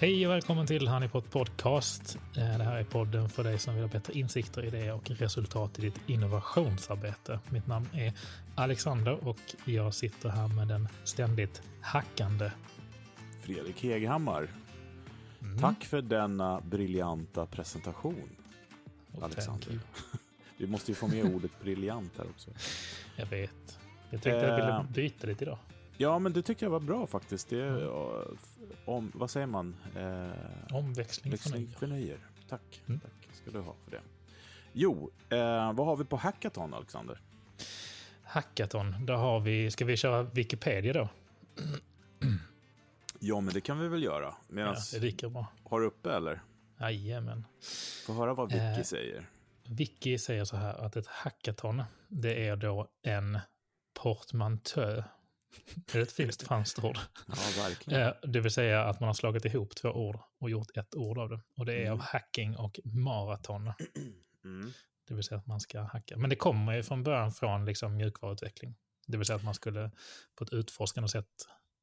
Hej och välkommen till Honeypot Podcast. Eh, det här är podden för dig som vill ha bättre insikter, idéer och resultat i ditt innovationsarbete. Mitt namn är Alexander och jag sitter här med den ständigt hackande Fredrik Heghammar. Mm. Tack för denna briljanta presentation, och Alexander. Vi måste ju få med ordet briljant här också. Jag vet. Jag tänkte eh, jag ville byta lite idag. Ja, men det tycker jag var bra faktiskt. Det, mm. Om, vad säger man? Eh, Omväxling förnöjer. förnöjer. Tack. Mm. Tack ska du ha för det. Jo, eh, vad har vi på Hackathon, Alexander? Hackathon, där har vi, ska vi köra Wikipedia då? Ja, men det kan vi väl göra. Medans, ja, det lika bra. Har du uppe eller? Jajamän. Få höra vad Wiki eh, säger. Wiki säger så här att ett hackathon, det är då en portmantö det är ett fint franskt ord. Ja, verkligen. Eh, det vill säga att man har slagit ihop två ord och gjort ett ord av det. Och det är mm. av hacking och maraton. Mm. Det vill säga att man ska hacka. Men det kommer ju från början från liksom mjukvaruutveckling. Det vill säga att man skulle på ett utforskande sätt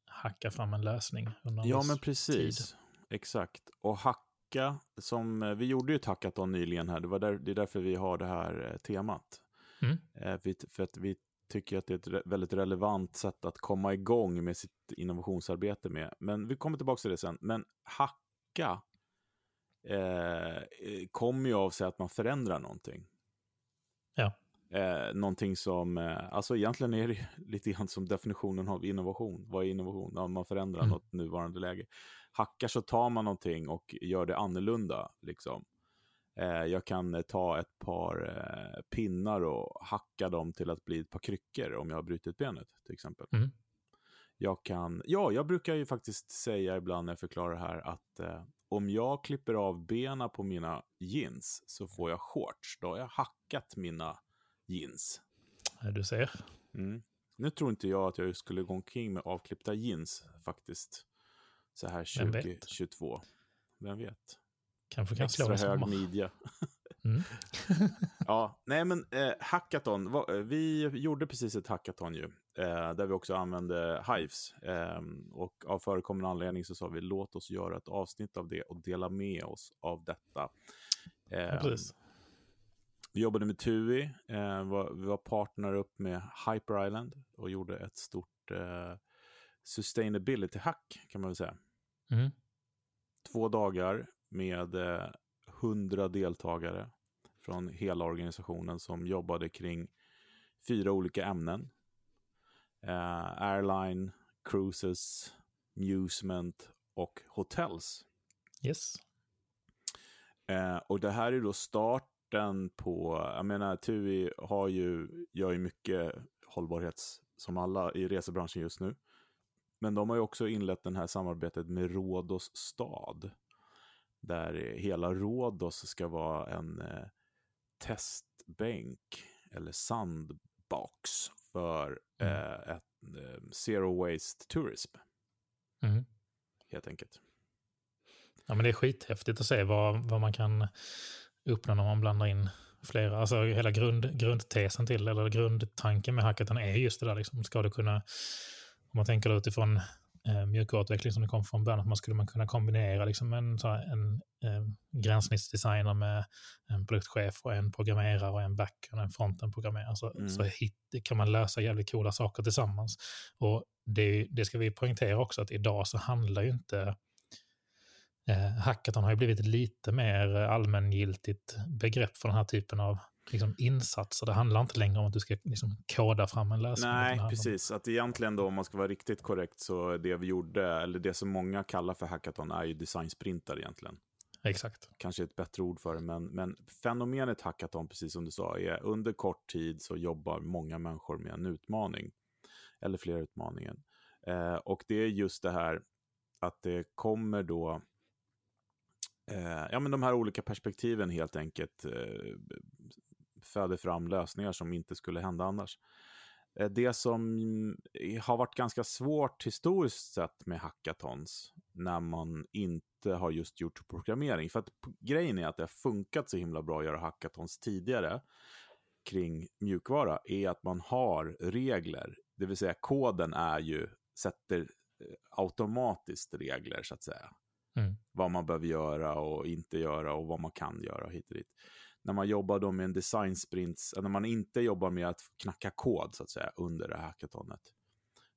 hacka fram en lösning. Under ja, men precis. Tid. Exakt. Och hacka, som eh, vi gjorde ju ett hackathon nyligen här. Det, var där, det är därför vi har det här eh, temat. Mm. För att vi tycker att det är ett väldigt relevant sätt att komma igång med sitt innovationsarbete med. Men vi kommer tillbaka till det sen. Men hacka eh, kommer ju av sig att man förändrar någonting. Ja. Eh, någonting som, eh, alltså egentligen är det lite grann som definitionen av innovation. Vad är innovation? Ja, man förändrar mm. något nuvarande läge. Hackar så tar man någonting och gör det annorlunda. Liksom. Eh, jag kan eh, ta ett par eh, pinnar och hacka dem till att bli ett par kryckor om jag har brutit benet till exempel. Mm. Jag kan, ja, jag brukar ju faktiskt säga ibland när jag förklarar det här att eh, om jag klipper av benen på mina jeans så får jag shorts. Då har jag hackat mina jeans. Du ser. Mm. Nu tror inte jag att jag skulle gå omkring med avklippta jeans faktiskt. Så här 2022. Vem vet? Kanske kan Extra hög samma. midja. Mm. ja, nej men eh, hackathon. Eh, vi gjorde precis ett hackathon ju. Eh, där vi också använde Hives. Eh, och av förekommande anledning så sa vi låt oss göra ett avsnitt av det och dela med oss av detta. Ja, ehm, vi jobbade med TUI. Eh, vi var partner upp med Hyper Island och gjorde ett stort eh, sustainability-hack kan man väl säga. Mm. Två dagar med eh, hundra deltagare från hela organisationen som jobbade kring fyra olika ämnen. Uh, airline, cruises, musement och hotels. Yes. Uh, och det här är då starten på, jag menar TUI har ju, gör ju mycket hållbarhets, som alla i resebranschen just nu. Men de har ju också inlett det här samarbetet med Rådos stad där hela Rhodos ska vara en eh, testbänk eller sandbox för mm. eh, ett eh, zero waste tourism. Mm. Helt enkelt. Ja, men det är skithäftigt att se vad, vad man kan uppnå när man blandar in flera, alltså hela grund, grundtesen till, eller grundtanken med hackathon är just det där, liksom, ska du kunna, om man tänker utifrån eh, mjukvaruutveckling som det kom från början, att man skulle man kunna kombinera liksom en, så en eh, gränssnittsdesigner med en produktchef och en programmerare och en back och en fronten-programmerare. Så, mm. så hit, kan man lösa jävligt coola saker tillsammans. Och det, det ska vi poängtera också, att idag så handlar ju inte eh, hackathon har ju blivit lite mer allmängiltigt begrepp för den här typen av liksom, insatser. Det handlar inte längre om att du ska liksom, koda fram en lösning. Nej, precis. Att egentligen då, om man ska vara riktigt korrekt, så det vi gjorde, eller det som många kallar för hackathon, är ju designsprintar egentligen. Exakt. Kanske ett bättre ord för det, men, men fenomenet hackathon, precis som du sa, är under kort tid så jobbar många människor med en utmaning. Eller flera utmaningar. Eh, och det är just det här att det kommer då eh, ja, men de här olika perspektiven helt enkelt eh, föder fram lösningar som inte skulle hända annars. Eh, det som har varit ganska svårt historiskt sett med hackathons när man inte har just gjort programmering. För att grejen är att det har funkat så himla bra att göra hackathons tidigare kring mjukvara är att man har regler. Det vill säga koden är ju, sätter eh, automatiskt regler så att säga. Mm. vad man behöver göra och inte göra och vad man kan göra hit och dit. När man jobbar då med en design sprints, när man inte jobbar med att knacka kod så att säga under det här hackathonet,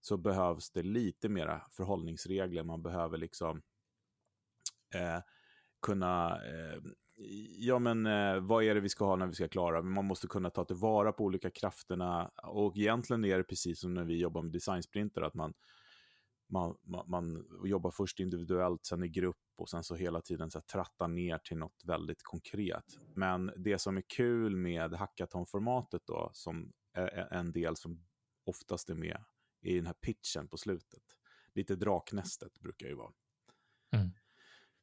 så behövs det lite mera förhållningsregler. Man behöver liksom eh, kunna eh, ja men eh, vad är det vi ska ha när vi ska klara? Man måste kunna ta tillvara på olika krafterna och egentligen är det precis som när vi jobbar med designsprinter, att man, man, man, man jobbar först individuellt, sen i grupp och sen så hela tiden så trattar ner till något väldigt konkret. Men det som är kul med hackathon-formatet då, som är en del som oftast är med, är den här pitchen på slutet. Lite draknästet brukar ju vara. Mm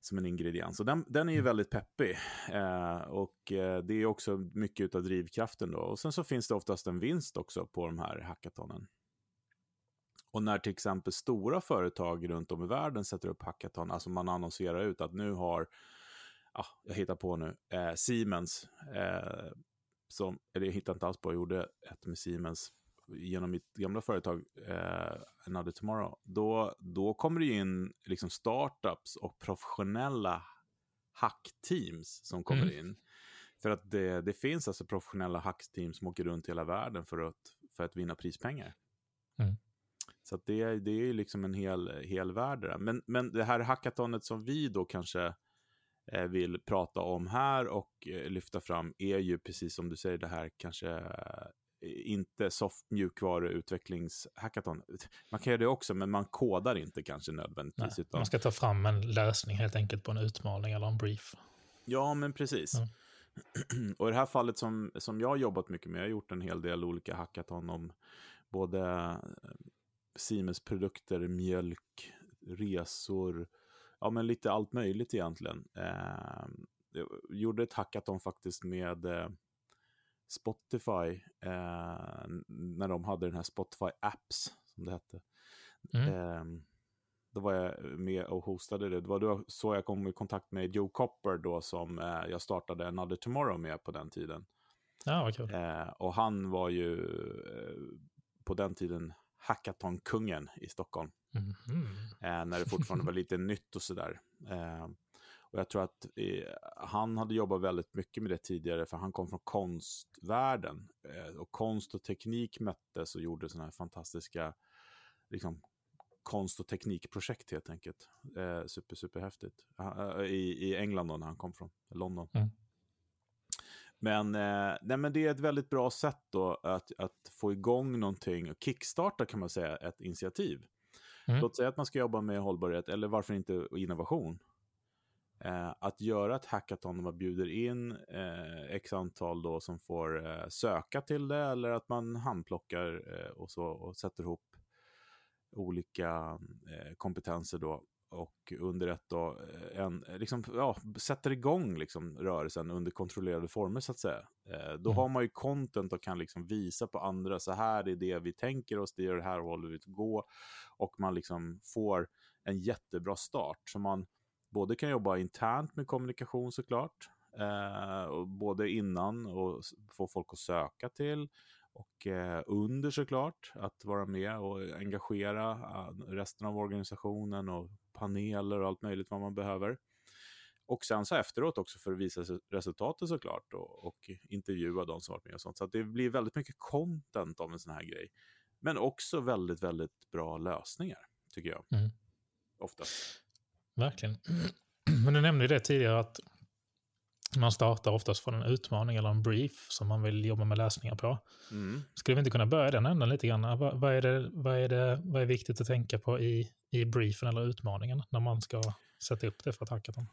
som en ingrediens. Och den, den är ju mm. väldigt peppig. Eh, och eh, det är också mycket av drivkraften då. Och sen så finns det oftast en vinst också på de här hackatonen. Och när till exempel stora företag runt om i världen sätter upp hackathon, alltså man annonserar ut att nu har, ja, jag hittar på nu, eh, Siemens, eh, som, eller jag hittar inte alls på, jag gjorde ett med Siemens genom mitt gamla företag, eh, Another Tomorrow, då, då kommer det in liksom startups och professionella hackteams som kommer mm. in. För att det, det finns alltså professionella hackteams som åker runt i hela världen för att, för att vinna prispengar. Mm. Så det, det är liksom en hel, hel värld där. Men, men det här hackatonet som vi då kanske eh, vill prata om här och eh, lyfta fram är ju precis som du säger det här kanske inte soft mjukvaruutvecklingshackathon. Man kan göra det också, men man kodar inte kanske nödvändigtvis. Nej, utan... Man ska ta fram en lösning helt enkelt på en utmaning eller en brief. Ja, men precis. Mm. Och i det här fallet som, som jag har jobbat mycket med, jag har gjort en hel del olika hackathon om både eh, Siemens produkter, mjölk, resor, ja men lite allt möjligt egentligen. Eh, jag gjorde ett hackathon faktiskt med eh, Spotify, eh, när de hade den här Spotify Apps, som det hette. Mm. Eh, då var jag med och hostade det. Det var då så jag kom i kontakt med Joe Copper då som eh, jag startade Another Tomorrow med på den tiden. Ja, vad kul. Eh, och han var ju eh, på den tiden hackathon-kungen i Stockholm. Mm -hmm. när det fortfarande var lite nytt och sådär. Och jag tror att eh, han hade jobbat väldigt mycket med det tidigare, för han kom från konstvärlden. Eh, och konst och teknik möttes och gjorde sådana här fantastiska liksom, konst och teknikprojekt helt enkelt. Eh, super, super häftigt. Uh, i, I England då, när han kom från London. Mm. Men, eh, nej, men det är ett väldigt bra sätt då att, att få igång någonting, och kickstarta kan man säga ett initiativ. Mm. Låt säga att man ska jobba med hållbarhet, eller varför inte innovation. Eh, att göra ett hackathon där man bjuder in eh, x antal då som får eh, söka till det eller att man handplockar eh, och, så, och sätter ihop olika eh, kompetenser då och under ett då, eh, en, liksom, ja, sätter igång liksom, rörelsen under kontrollerade former så att säga. då mm. har man ju content och kan liksom visa på andra, så här är det vi tänker oss, det är det här håller vi att gå och man liksom får en jättebra start. Så man, både kan jobba internt med kommunikation såklart, eh, både innan och få folk att söka till och eh, under såklart att vara med och engagera uh, resten av organisationen och paneler och allt möjligt vad man behöver. Och sen så efteråt också för att visa resultatet såklart och, och intervjua de som varit med och sånt. Så det blir väldigt mycket content av en sån här grej. Men också väldigt, väldigt bra lösningar, tycker jag. Mm. Ofta. Verkligen. Men du nämnde ju det tidigare att man startar oftast från en utmaning eller en brief som man vill jobba med lösningar på. Mm. Skulle vi inte kunna börja den änden lite grann? Vad, vad, är det, vad, är det, vad är viktigt att tänka på i, i briefen eller utmaningen när man ska sätta upp det för ett hackathon?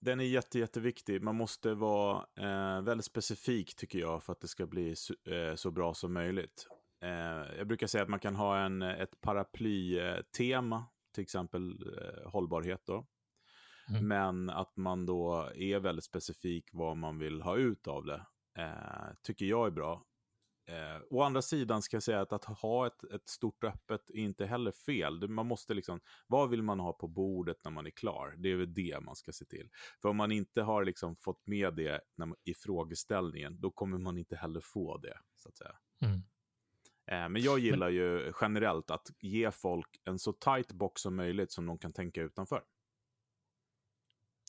Den är jätte, jätteviktig. Man måste vara eh, väldigt specifik tycker jag för att det ska bli så, eh, så bra som möjligt. Eh, jag brukar säga att man kan ha en, ett paraplytema, till exempel eh, hållbarhet. Då. Mm. Men att man då är väldigt specifik vad man vill ha ut av det, eh, tycker jag är bra. Eh, å andra sidan ska jag säga att att ha ett, ett stort öppet är inte heller fel. Man måste liksom, vad vill man ha på bordet när man är klar? Det är väl det man ska se till. För om man inte har liksom fått med det man, i frågeställningen, då kommer man inte heller få det, så att säga. Mm. Eh, men jag gillar ju generellt att ge folk en så tight box som möjligt som de kan tänka utanför.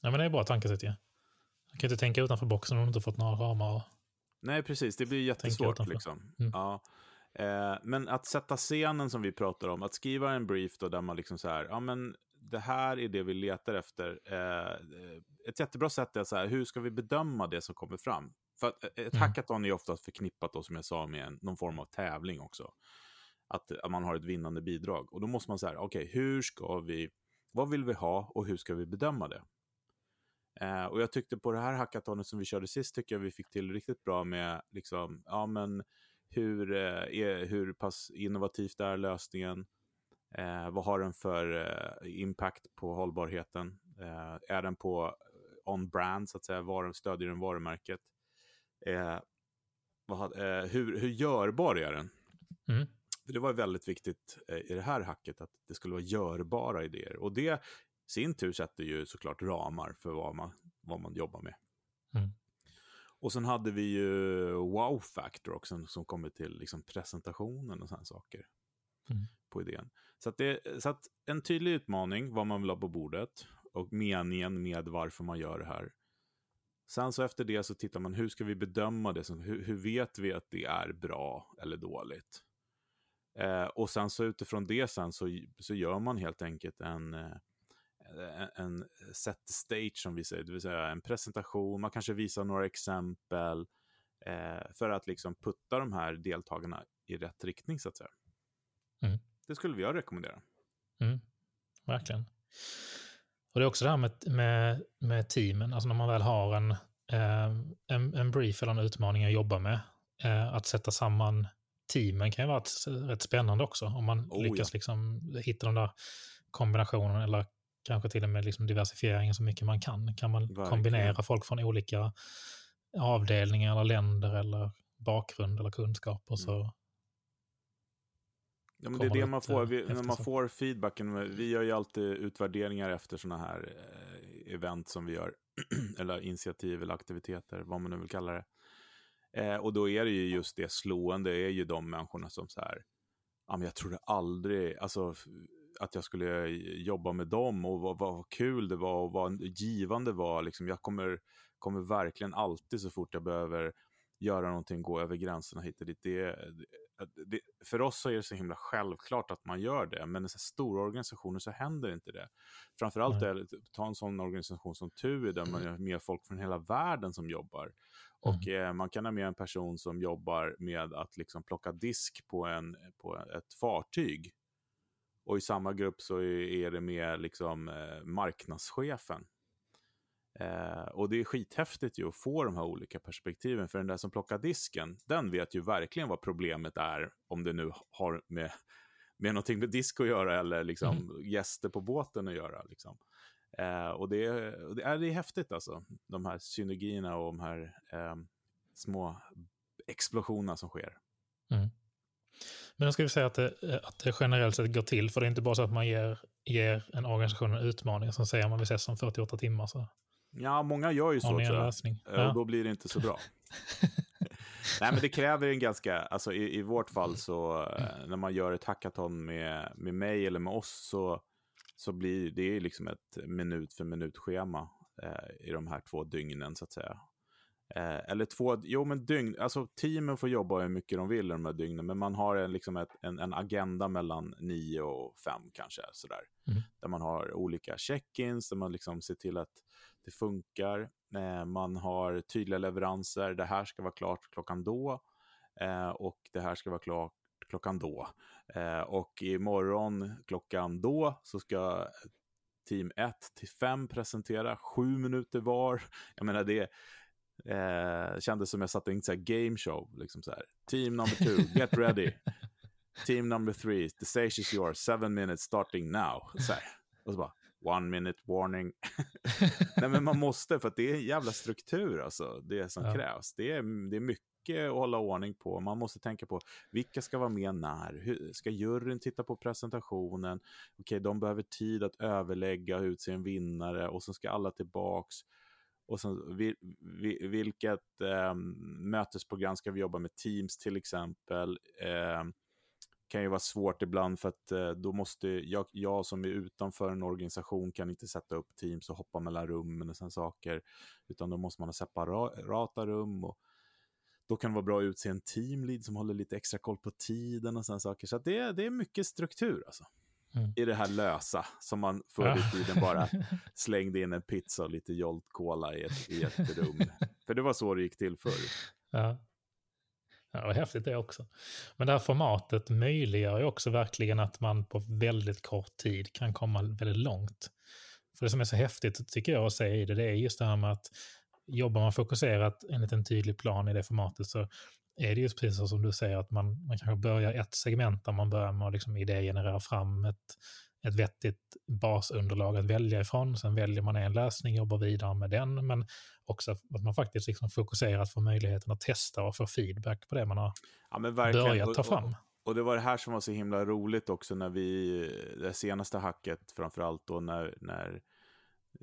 Ja, men det är bra tankesätt ju. Ja. Du kan inte tänka utanför boxen om du inte fått några ramar. Nej, precis. Det blir jättesvårt. Liksom. Mm. Ja. Eh, men att sätta scenen som vi pratar om, att skriva en brief då där man liksom så här, ja men det här är det vi letar efter. Eh, ett jättebra sätt är så här, hur ska vi bedöma det som kommer fram? För att ett mm. hackathon är ofta förknippat då, som jag sa, med en, någon form av tävling också. Att, att man har ett vinnande bidrag. Och då måste man säga, okej, okay, hur ska vi, vad vill vi ha och hur ska vi bedöma det? Eh, och jag tyckte på det här hackathonet som vi körde sist, tycker jag vi fick till riktigt bra med, liksom, ja men, hur, eh, hur pass innovativt är lösningen? Eh, vad har den för eh, impact på hållbarheten? Eh, är den på on-brand, så att säga? Var, stödjer den varumärket? Eh, vad, hur, hur görbar är den? Mm. Det var väldigt viktigt i det här hacket att det skulle vara görbara idéer. Och det sin tur sätter ju såklart ramar för vad man, vad man jobbar med. Mm. Och sen hade vi ju wow factor också som kommer till liksom presentationen och sådana saker mm. på idén. Så, att det, så att en tydlig utmaning, vad man vill ha på bordet och meningen med varför man gör det här. Sen så efter det så tittar man, hur ska vi bedöma det? Hur, hur vet vi att det är bra eller dåligt? Eh, och sen så utifrån det sen så, så gör man helt enkelt en, eh, en set stage som vi säger, det vill säga en presentation, man kanske visar några exempel eh, för att liksom putta de här deltagarna i rätt riktning så att säga. Mm. Det skulle jag rekommendera. Mm. Verkligen. Och det är också det här med, med, med teamen, alltså när man väl har en, eh, en, en brief eller en utmaning att jobba med, eh, att sätta samman teamen kan ju vara rätt spännande också, om man oh, lyckas ja. liksom hitta de där kombinationerna eller kanske till och med liksom diversifieringen så mycket man kan. Kan man Verkligen. kombinera folk från olika avdelningar eller länder eller bakgrund eller kunskaper så mm. Ja, men det är det man får, vi, när man får feedbacken. Vi gör ju alltid utvärderingar efter sådana här eh, event som vi gör. eller initiativ eller aktiviteter, vad man nu vill kalla det. Eh, och då är det ju just det slående, är ju de människorna som så här, ja men jag trodde aldrig, alltså att jag skulle jobba med dem och vad, vad kul det var och vad givande det var. Liksom, jag kommer, kommer verkligen alltid så fort jag behöver göra någonting, gå över gränserna hit och dit. Det, det, för oss så är det så himla självklart att man gör det, men i stora organisationer så händer inte det. Framförallt är ta en sån organisation som TUI där man har med folk från hela världen som jobbar. Och mm. eh, man kan ha med en person som jobbar med att liksom plocka disk på, en, på ett fartyg och i samma grupp så är det med liksom, eh, marknadschefen. Eh, och det är skithäftigt ju att få de här olika perspektiven. För den där som plockar disken, den vet ju verkligen vad problemet är. Om det nu har med, med någonting med disk att göra eller liksom mm. gäster på båten att göra. Liksom. Eh, och det, det, är, det är häftigt alltså. De här synergierna och de här eh, små explosionerna som sker. Mm. Men jag skulle säga att det, att det generellt sett går till, för det är inte bara så att man ger, ger en organisation en utmaning som säger att man vill ses om 48 timmar. Så. Ja, många gör ju så, tror jag. Ja. Och då blir det inte så bra. Nej, men det kräver en ganska, alltså i, i vårt fall så, eh, när man gör ett hackathon med, med mig eller med oss så, så blir det liksom ett minut för minut-schema eh, i de här två dygnen så att säga. Eh, eller två, jo men dygn, alltså teamen får jobba hur mycket de vill de här dygnen, men man har en, liksom ett, en, en agenda mellan nio och fem kanske, sådär. Mm. Där man har olika check-ins, där man liksom ser till att det funkar. Eh, man har tydliga leveranser, det här ska vara klart klockan då, eh, och det här ska vara klart klockan då. Eh, och imorgon klockan då så ska team 1 till 5 presentera sju minuter var. Jag menar det Eh, kändes som jag satt i en game show. Liksom så här. Team number two, get ready. Team number three, the stage is yours, seven minutes starting now. Så här. Och så bara, one minute warning. Nej men man måste, för att det är en jävla struktur alltså, det som ja. krävs. Det är, det är mycket att hålla ordning på. Man måste tänka på vilka ska vara med när. Hur, ska juryn titta på presentationen? Okej, okay, de behöver tid att överlägga och utse en vinnare och så ska alla tillbaks och sen vilket eh, mötesprogram ska vi jobba med Teams till exempel. Eh, kan ju vara svårt ibland för att eh, då måste jag, jag som är utanför en organisation kan inte sätta upp teams och hoppa mellan rummen och sådana saker. Utan då måste man ha separata rum och då kan det vara bra att utse en teamlead som håller lite extra koll på tiden och sådana saker. Så det, det är mycket struktur alltså. Mm. I det här lösa, som man förr i tiden bara slängde in en pizza och lite Jolt Cola i ett, i ett rum. För det var så det gick till förr. Ja. Ja, häftigt det också. Men det här formatet möjliggör ju också verkligen att man på väldigt kort tid kan komma väldigt långt. För det som är så häftigt tycker jag att se i det, det är just det här med att jobbar man fokuserat enligt en tydlig plan i det formatet så är det just precis som du säger att man, man kanske börjar ett segment där man börjar med att liksom idégenerera fram ett, ett vettigt basunderlag att välja ifrån. Sen väljer man en lösning, jobbar vidare med den, men också att man faktiskt liksom fokuserat får möjligheten att testa och få feedback på det man har ja, börjat ta fram. Och, och, det var det här som var så himla roligt också när vi, det senaste hacket framförallt då när, när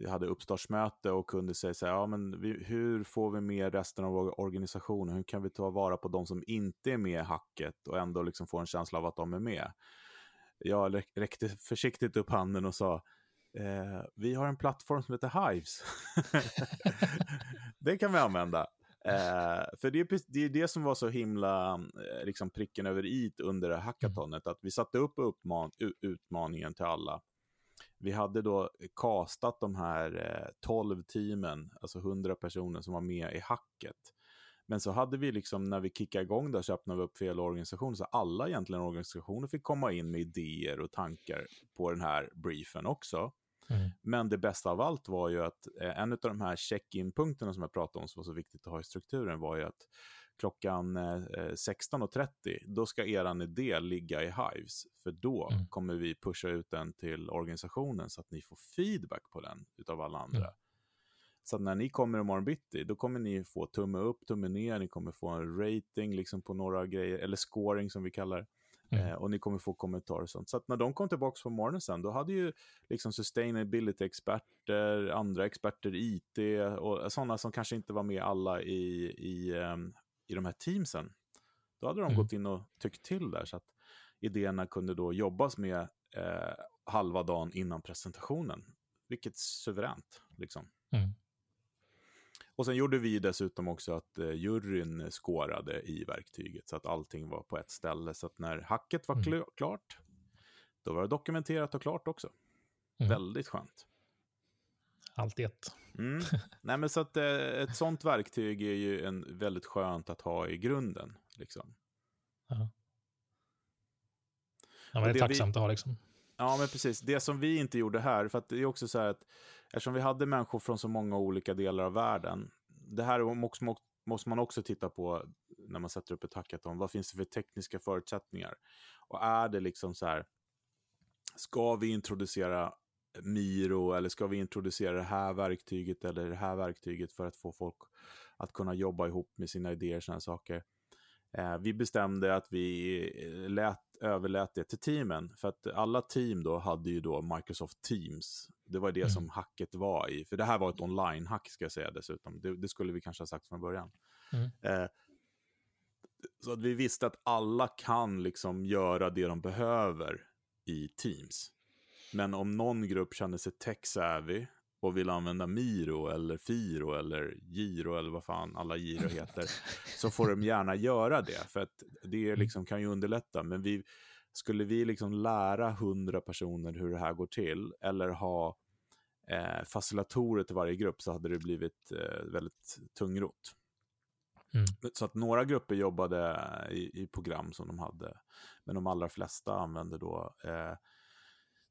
hade uppstartsmöte och kunde säga så här, ja, men vi, hur får vi med resten av organisationen? Hur kan vi ta vara på de som inte är med i hacket och ändå liksom få en känsla av att de är med? Jag räckte försiktigt upp handen och sa, eh, vi har en plattform som heter Hives. det kan vi använda. Eh, för det är, det är det som var så himla eh, liksom pricken över i under det hackatonet, att vi satte upp uppman, utmaningen till alla vi hade då kastat de här eh, 12 teamen, alltså 100 personer som var med i hacket. Men så hade vi liksom, när vi kickade igång där så öppnade vi upp fel organisation, så alla egentligen organisationer fick komma in med idéer och tankar på den här briefen också. Mm. Men det bästa av allt var ju att eh, en av de här check-in-punkterna som jag pratade om som var så viktigt att ha i strukturen var ju att klockan 16.30, eh, då ska er idé ligga i Hives. För då mm. kommer vi pusha ut den till organisationen så att ni får feedback på den utav alla andra. Mm. Så att när ni kommer imorgon bitti, då kommer ni få tumme upp, tumme ner, ni kommer få en rating liksom på några grejer, eller scoring som vi kallar. Mm. Eh, och ni kommer få kommentarer och sånt. Så att när de kom tillbaka på morgonen sen, då hade ju liksom sustainability-experter, andra experter, IT och sådana som kanske inte var med alla i, i um, i de här teamsen, då hade de mm. gått in och tyckt till där så att idéerna kunde då jobbas med eh, halva dagen innan presentationen. Vilket suveränt, liksom. Mm. Och sen gjorde vi dessutom också att eh, juryn skårade i verktyget så att allting var på ett ställe. Så att när hacket var mm. klart, då var det dokumenterat och klart också. Mm. Väldigt skönt. Allt i ett. Mm. Nej, men så att, eh, ett sånt verktyg är ju en, väldigt skönt att ha i grunden. Liksom. Ja. Ja, men det är tacksamt vi, att ha liksom. Ja, men precis. Det som vi inte gjorde här, för det är också så här att eftersom vi hade människor från så många olika delar av världen, det här måste, måste man också titta på när man sätter upp ett hackathon. Vad finns det för tekniska förutsättningar? Och är det liksom så här, ska vi introducera Miro eller ska vi introducera det här verktyget eller det här verktyget för att få folk att kunna jobba ihop med sina idéer och sådana saker. Eh, vi bestämde att vi eh, lät, överlät det till teamen för att alla team då hade ju då Microsoft Teams. Det var det mm. som hacket var i, för det här var ett online-hack ska jag säga dessutom. Det, det, skulle vi kanske ha sagt från början. Mm. Eh, så att vi visste att alla kan liksom göra det de behöver i Teams. Men om någon grupp känner sig tech-savvy och vill använda Miro eller Firo eller Giro eller vad fan alla Giro heter, så får de gärna göra det. För att det mm. liksom kan ju underlätta. Men vi, skulle vi liksom lära hundra personer hur det här går till eller ha eh, facilitatorer till varje grupp så hade det blivit eh, väldigt tungrot. Mm. Så att några grupper jobbade i, i, program som de hade, men de allra flesta använde då eh,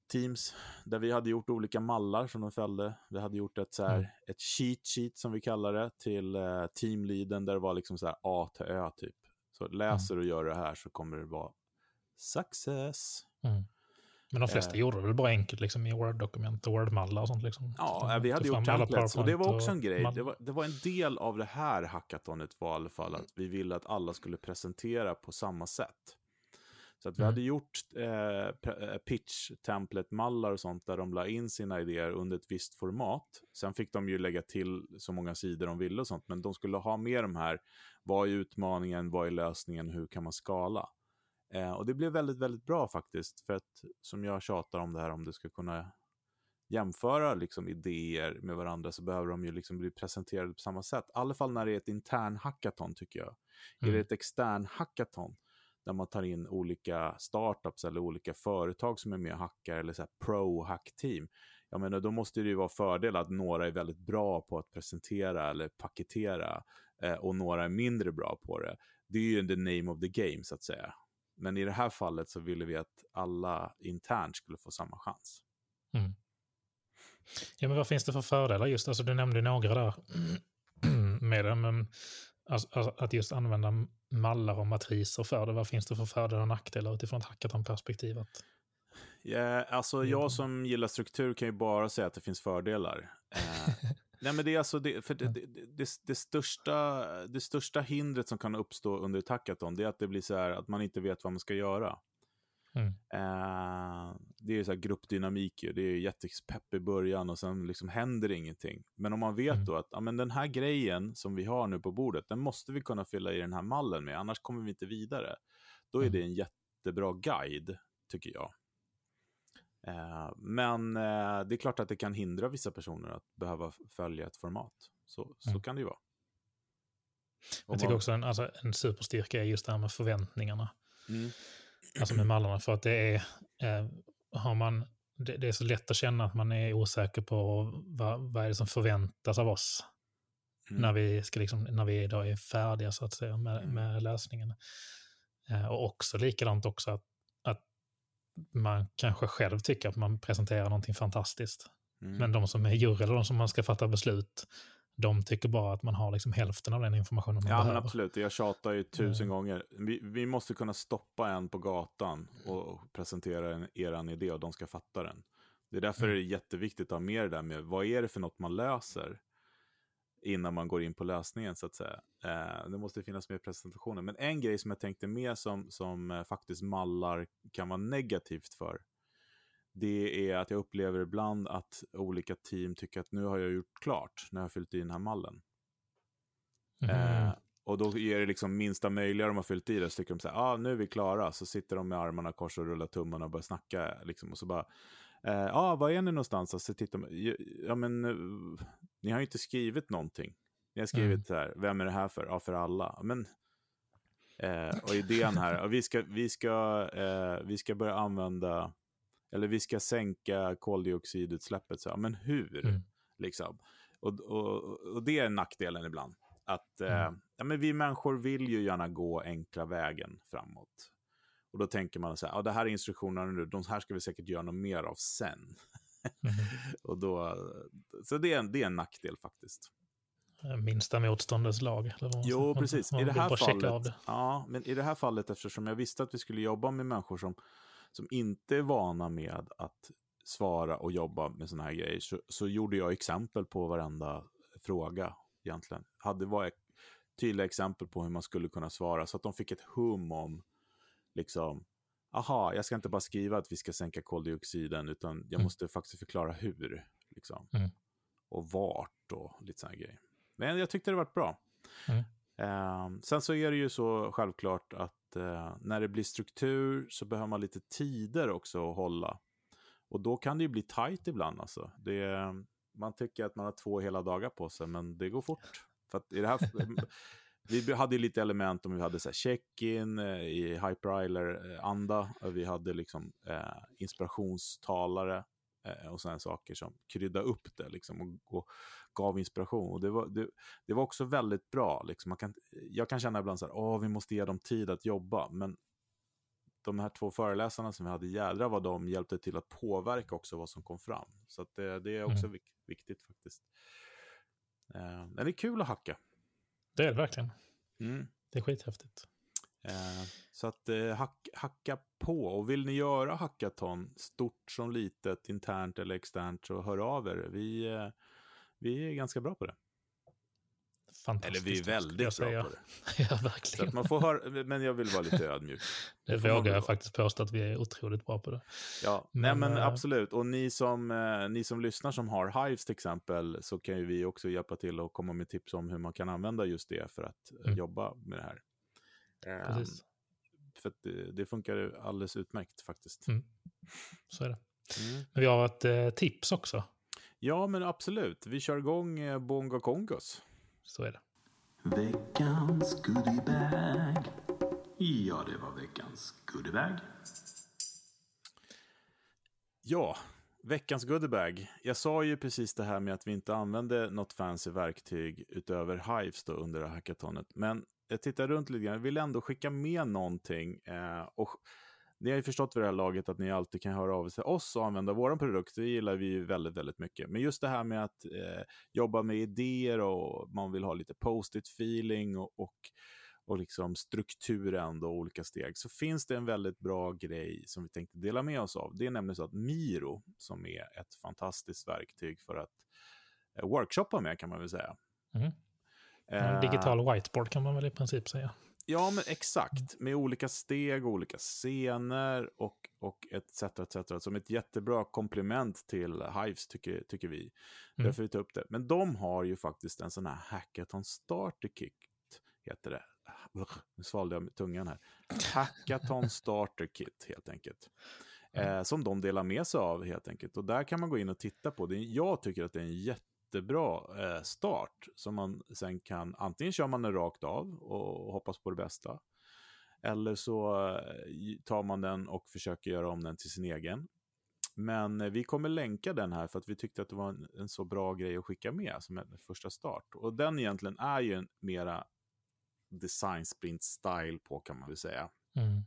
Teams, där vi hade gjort olika mallar som de följde. Vi hade gjort ett, så här, mm. ett cheat sheet som vi kallar det till uh, teamleaden där det var liksom så här A till Ö typ. Så läser mm. och gör det här så kommer det vara success. Mm. Men de flesta eh. gjorde det väl bara enkelt liksom, i Word-dokument och Word-mallar och sånt. Liksom. Ja, vi hade gjort templates och det var också en grej. Det var, det var, en del av det här hackatonet var i alla fall att vi ville att alla skulle presentera på samma sätt. Så att vi mm. hade gjort eh, eh, pitch template-mallar och sånt där de la in sina idéer under ett visst format. Sen fick de ju lägga till så många sidor de ville och sånt, men de skulle ha med de här, vad är utmaningen, vad är lösningen, hur kan man skala? Eh, och det blev väldigt, väldigt bra faktiskt. För att som jag tjatar om det här, om du ska kunna jämföra liksom, idéer med varandra så behöver de ju liksom bli presenterade på samma sätt. I alla fall när det är ett intern hackathon tycker jag. Mm. Är det ett extern hackathon där man tar in olika startups eller olika företag som är med och hackar eller så pro-hack-team. Jag menar, då måste det ju vara fördel att några är väldigt bra på att presentera eller paketera eh, och några är mindre bra på det. Det är ju the name of the game så att säga. Men i det här fallet så ville vi att alla internt skulle få samma chans. Mm. Ja, men vad finns det för fördelar just? Alltså, du nämnde några där med det, men alltså, alltså, att just använda mallar och matriser för det. Vad finns det för fördelar och nackdelar utifrån ett hackathon-perspektiv? Ja, alltså mm. jag som gillar struktur kan ju bara säga att det finns fördelar. Eh, nej, men det är alltså det, för det, det, det, det, största, det största hindret som kan uppstå under ett hackathon, det är att det blir så här att man inte vet vad man ska göra. Mm. Eh, det är så här gruppdynamik, det är jättepepp i början och sen liksom händer ingenting. Men om man vet mm. då att ja, men den här grejen som vi har nu på bordet, den måste vi kunna fylla i den här mallen med, annars kommer vi inte vidare. Då är mm. det en jättebra guide, tycker jag. Eh, men eh, det är klart att det kan hindra vissa personer att behöva följa ett format. Så, så mm. kan det ju vara. Jag tycker också en, alltså, en superstyrka är just det här med förväntningarna. Mm. Alltså med mallarna, för att det är, eh, har man, det, det, är så lätt att känna att man är osäker på vad, vad är det som förväntas av oss. Mm. När, vi ska liksom, när vi idag är färdiga så att säga med, mm. med läsningen. Eh, och också likadant också att man kanske själv tycker att man presenterar någonting fantastiskt. Mm. Men de som är jury eller de som man ska fatta beslut, de tycker bara att man har liksom hälften av den informationen man ja, behöver. Ja, men absolut. Jag tjatar ju tusen mm. gånger. Vi, vi, måste kunna stoppa en på gatan och presentera en, eran idé och de ska fatta den. Det är därför mm. det är jätteviktigt att ha med det där med vad är det för något man löser innan man går in på lösningen så att säga. Eh, det måste finnas med i presentationen. Men en grej som jag tänkte med som, som eh, faktiskt mallar kan vara negativt för, det är att jag upplever ibland att olika team tycker att nu har jag gjort klart när jag har fyllt i den här mallen. Mm. Eh, och då är det liksom minsta möjliga de har fyllt i det, så tycker de så här, ah, nu är vi klara, så sitter de med armarna kors och rullar tummarna och börjar snacka, liksom, och så bara, Ja, eh, ah, var är ni någonstans? Alltså, titta, ja, men, eh, ni har ju inte skrivit någonting. Ni har skrivit mm. så här, vem är det här för? Ja, för alla. Men, eh, och idén här, vi, ska, vi, ska, eh, vi ska börja använda, eller vi ska sänka koldioxidutsläppet. Så, men hur? Mm. Liksom. Och, och, och, det är nackdelen ibland. Att eh, mm. ja, men vi människor vill ju gärna gå enkla vägen framåt. Och då tänker man så här, ja, det här är instruktionerna nu, de här ska vi säkert göra något mer av sen. Mm. och då, så det är, en, det är en nackdel faktiskt. Minsta motståndets lag. jo, precis. Man, I det här fallet, det. Ja, men i det här fallet, eftersom jag visste att vi skulle jobba med människor som, som inte är vana med att svara och jobba med sådana här grejer, så, så gjorde jag exempel på varenda fråga egentligen. Hade var tydliga exempel på hur man skulle kunna svara, så att de fick ett hum om liksom, aha, jag ska inte bara skriva att vi ska sänka koldioxiden, utan jag mm. måste faktiskt förklara hur. Liksom. Mm. Och vart och lite sådana grejer. Men jag tyckte det var bra. Mm. Eh, sen så är det ju så självklart att eh, när det blir struktur så behöver man lite tider också att hålla. Och då kan det ju bli tajt ibland. Alltså. Det, man tycker att man har två hela dagar på sig, men det går fort. För att i det här, vi hade lite element om vi hade check-in eh, i hyper-reiler-anda. Vi hade liksom eh, inspirationstalare och sådana saker som kryddade upp det liksom, och, och gav inspiration. Och det var, det, det var också väldigt bra. Liksom. Man kan, jag kan känna ibland så här, åh, vi måste ge dem tid att jobba. Men de här två föreläsarna som vi hade, jädra vad de hjälpte till att påverka också vad som kom fram. Så det, det, är också mm. viktigt faktiskt. Eh, det är kul att hacka. Det är det verkligen. Mm. Det är skithäftigt. Eh, så att eh, hack, hacka på. Och vill ni göra hackathon, stort som litet, internt eller externt, så hör av er. Vi, eh, vi är ganska bra på det. Eller vi är väldigt bra på det. ja, verkligen. Så man får höra, men jag vill vara lite ödmjuk. det vågar jag faktiskt påstå att vi är otroligt bra på det. Ja, men, nej, men äh... absolut. Och ni som, eh, ni som lyssnar som har Hives till exempel, så kan ju vi också hjälpa till och komma med tips om hur man kan använda just det för att mm. jobba med det här. Precis. för det, det, funkar alldeles utmärkt faktiskt. Mm. Så är det. Mm. Men vi har ett eh, tips också. Ja, men absolut. Vi kör igång eh, Bonga Kongos. Så är det. Veckans goodiebag. Ja, det var veckans goodiebag. Ja, veckans goodiebag. Jag sa ju precis det här med att vi inte använde något fancy verktyg utöver Hives då under hackatonet. Men jag tittar runt lite grann, jag vill ändå skicka med någonting. Eh, och ni har ju förstått vid det här laget att ni alltid kan höra av er till oss och använda vår produkt. Det gillar vi ju väldigt, väldigt mycket. Men just det här med att eh, jobba med idéer och man vill ha lite post-it feeling och, och, och liksom struktur ändå, olika steg, så finns det en väldigt bra grej som vi tänkte dela med oss av. Det är nämligen så att Miro, som är ett fantastiskt verktyg för att eh, workshoppa med, kan man väl säga. Mm. En digital whiteboard kan man väl i princip säga. Ja, men exakt. Med olika steg, olika scener och, och etc. etc. Som ett jättebra komplement till Hives, tycker, tycker vi. Mm. Därför vi tar upp det. Men de har ju faktiskt en sån här Hackathon Starter Kit, heter det. Nu svalde jag tungan här. Hackathon Starter Kit, helt enkelt. Eh, som de delar med sig av, helt enkelt. Och där kan man gå in och titta på. Det. Jag tycker att det är en jätte jättebra eh, start som man sen kan, antingen kör man den rakt av och hoppas på det bästa. Eller så eh, tar man den och försöker göra om den till sin egen. Men eh, vi kommer länka den här för att vi tyckte att det var en, en så bra grej att skicka med som en första start. Och den egentligen är ju en mera design sprint style på kan man väl säga. Mm.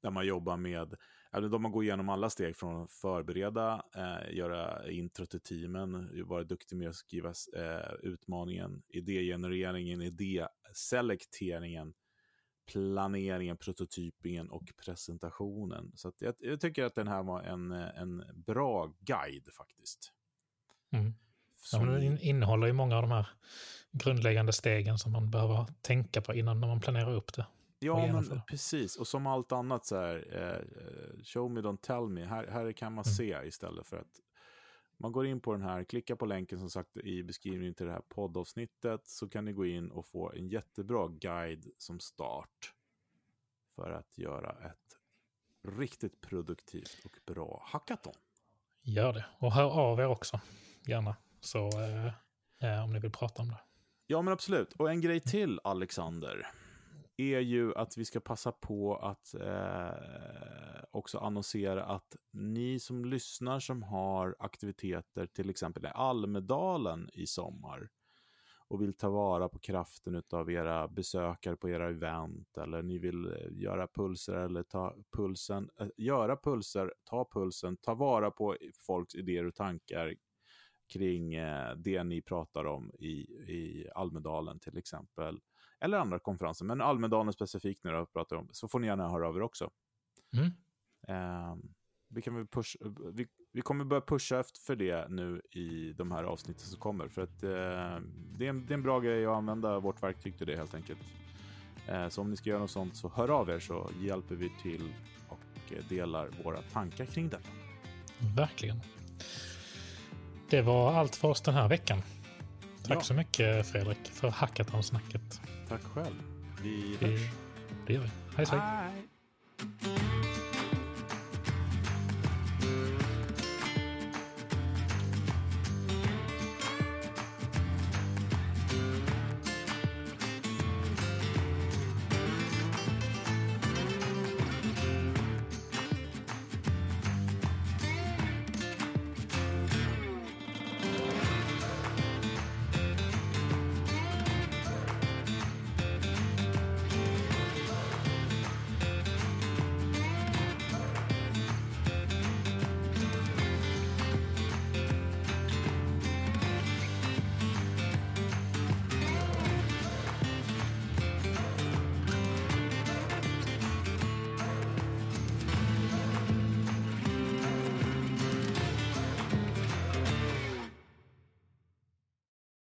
Där man jobbar med de man går igenom alla steg från att förbereda, eh, göra intro till teamen, vara duktig med att skriva eh, utmaningen, idégenereringen, idéselekteringen, planeringen, prototypingen och presentationen. Så jag, jag, tycker att den här var en, en bra guide faktiskt. Mm. Ja, den innehåller ju många av de här grundläggande stegen som man behöver tänka på innan man planerar upp det. Ja, men precis. Och som allt annat så här, eh, show me, don't tell me. Här, här kan man mm. se istället för att man går in på den här, klickar på länken som sagt i beskrivningen till det här poddavsnittet så kan ni gå in och få en jättebra guide som start för att göra ett riktigt produktivt och bra hackathon. Gör det. Och hör av er också, gärna, så eh, eh om ni vill prata om det. Ja, men absolut. Och en grej till, Alexander är ju att vi ska passa på att eh, också annonsera att ni som lyssnar som har aktiviteter, till exempel i Almedalen i sommar, och vill ta vara på kraften av era besökare på era event, eller ni vill eh, göra pulser eller ta pulsen, äh, göra pulser, ta pulsen, ta vara på folks idéer och tankar kring eh, det ni pratar om i, i Almedalen till exempel eller andra konferenser, men Almedalen specifikt när jag pratar om, så får ni gärna höra av er också. Mm. Uh, vi, kan väl push, vi, vi kommer börja pusha för det nu i de här avsnitten som kommer, för att uh, det, är en, det är en bra grej att använda vårt verktyg till det helt enkelt. Uh, så om ni ska göra något sånt så hör av er så hjälper vi till och delar våra tankar kring det. Verkligen. Det var allt för oss den här veckan. Tack ja. så mycket Fredrik för hackathon-snacket. Tack själv. Vi hörs. Det gör vi. Hej, hej.